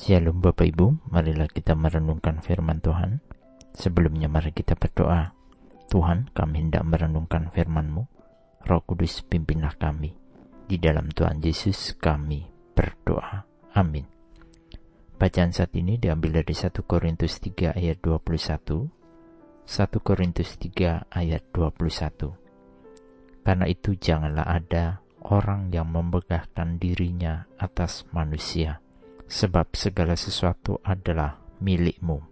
Shalom Bapak Ibu, marilah kita merenungkan firman Tuhan. Sebelumnya mari kita berdoa. Tuhan, kami hendak merenungkan firman-Mu. Roh Kudus pimpinlah kami. Di dalam Tuhan Yesus kami berdoa. Amin. Bacaan saat ini diambil dari 1 Korintus 3 ayat 21. 1 Korintus 3 ayat 21. Karena itu janganlah ada orang yang membegahkan dirinya atas manusia, sebab segala sesuatu adalah milikmu.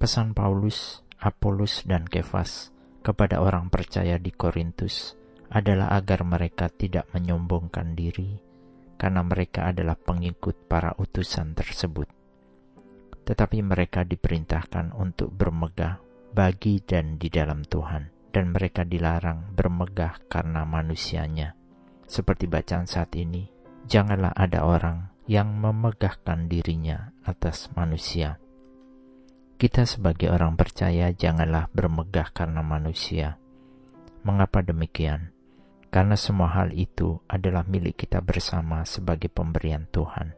Pesan Paulus, Apolus, dan Kefas kepada orang percaya di Korintus adalah agar mereka tidak menyombongkan diri, karena mereka adalah pengikut para utusan tersebut. Tetapi mereka diperintahkan untuk bermegah bagi dan di dalam Tuhan dan mereka dilarang bermegah karena manusianya. Seperti bacaan saat ini, janganlah ada orang yang memegahkan dirinya atas manusia. Kita sebagai orang percaya janganlah bermegah karena manusia. Mengapa demikian? Karena semua hal itu adalah milik kita bersama sebagai pemberian Tuhan.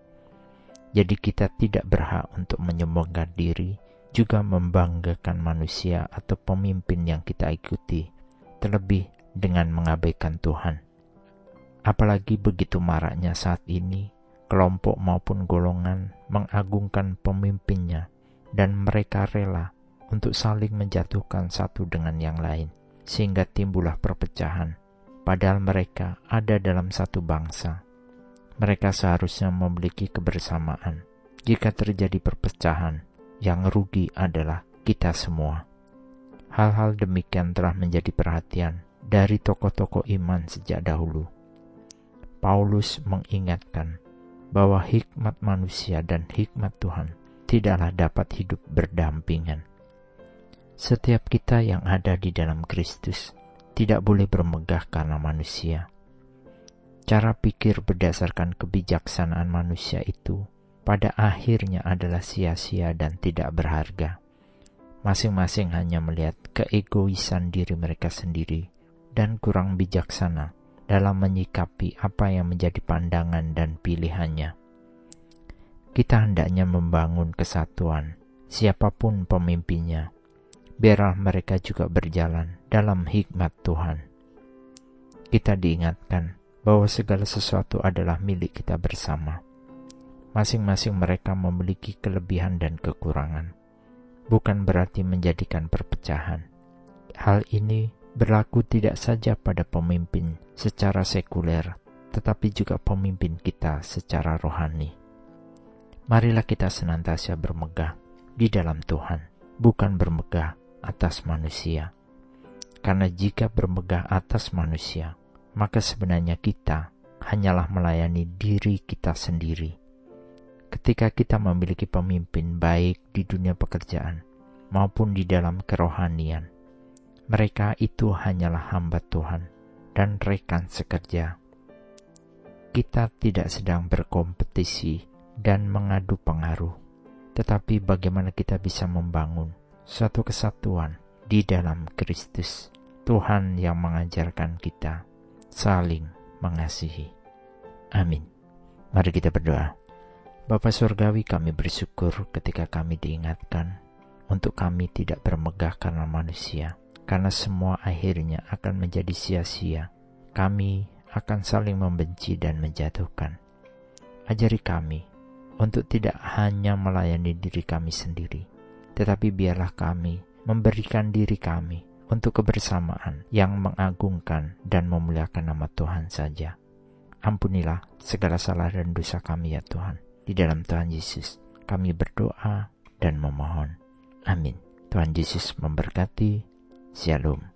Jadi kita tidak berhak untuk menyombongkan diri, juga membanggakan manusia atau pemimpin yang kita ikuti, terlebih dengan mengabaikan Tuhan. Apalagi begitu maraknya saat ini, kelompok maupun golongan mengagungkan pemimpinnya, dan mereka rela untuk saling menjatuhkan satu dengan yang lain, sehingga timbullah perpecahan. Padahal mereka ada dalam satu bangsa. Mereka seharusnya memiliki kebersamaan. Jika terjadi perpecahan, yang rugi adalah kita semua. Hal-hal demikian telah menjadi perhatian dari tokoh-tokoh iman sejak dahulu. Paulus mengingatkan bahwa hikmat manusia dan hikmat Tuhan tidaklah dapat hidup berdampingan. Setiap kita yang ada di dalam Kristus tidak boleh bermegah karena manusia. Cara pikir berdasarkan kebijaksanaan manusia itu pada akhirnya adalah sia-sia dan tidak berharga. Masing-masing hanya melihat keegoisan diri mereka sendiri dan kurang bijaksana dalam menyikapi apa yang menjadi pandangan dan pilihannya. Kita hendaknya membangun kesatuan, siapa pun pemimpinnya, biarlah mereka juga berjalan dalam hikmat Tuhan. Kita diingatkan bahwa segala sesuatu adalah milik kita bersama Masing-masing mereka memiliki kelebihan dan kekurangan, bukan berarti menjadikan perpecahan. Hal ini berlaku tidak saja pada pemimpin secara sekuler, tetapi juga pemimpin kita secara rohani. Marilah kita senantiasa bermegah di dalam Tuhan, bukan bermegah atas manusia. Karena jika bermegah atas manusia, maka sebenarnya kita hanyalah melayani diri kita sendiri ketika kita memiliki pemimpin baik di dunia pekerjaan maupun di dalam kerohanian. Mereka itu hanyalah hamba Tuhan dan rekan sekerja. Kita tidak sedang berkompetisi dan mengadu pengaruh, tetapi bagaimana kita bisa membangun suatu kesatuan di dalam Kristus. Tuhan yang mengajarkan kita saling mengasihi. Amin. Mari kita berdoa. Bapa Surgawi kami bersyukur ketika kami diingatkan untuk kami tidak bermegah karena manusia, karena semua akhirnya akan menjadi sia-sia. Kami akan saling membenci dan menjatuhkan. Ajari kami untuk tidak hanya melayani diri kami sendiri, tetapi biarlah kami memberikan diri kami untuk kebersamaan yang mengagungkan dan memuliakan nama Tuhan saja. Ampunilah segala salah dan dosa kami ya Tuhan. Di dalam Tuhan Yesus kami berdoa dan memohon. Amin. Tuhan Yesus memberkati. Shalom.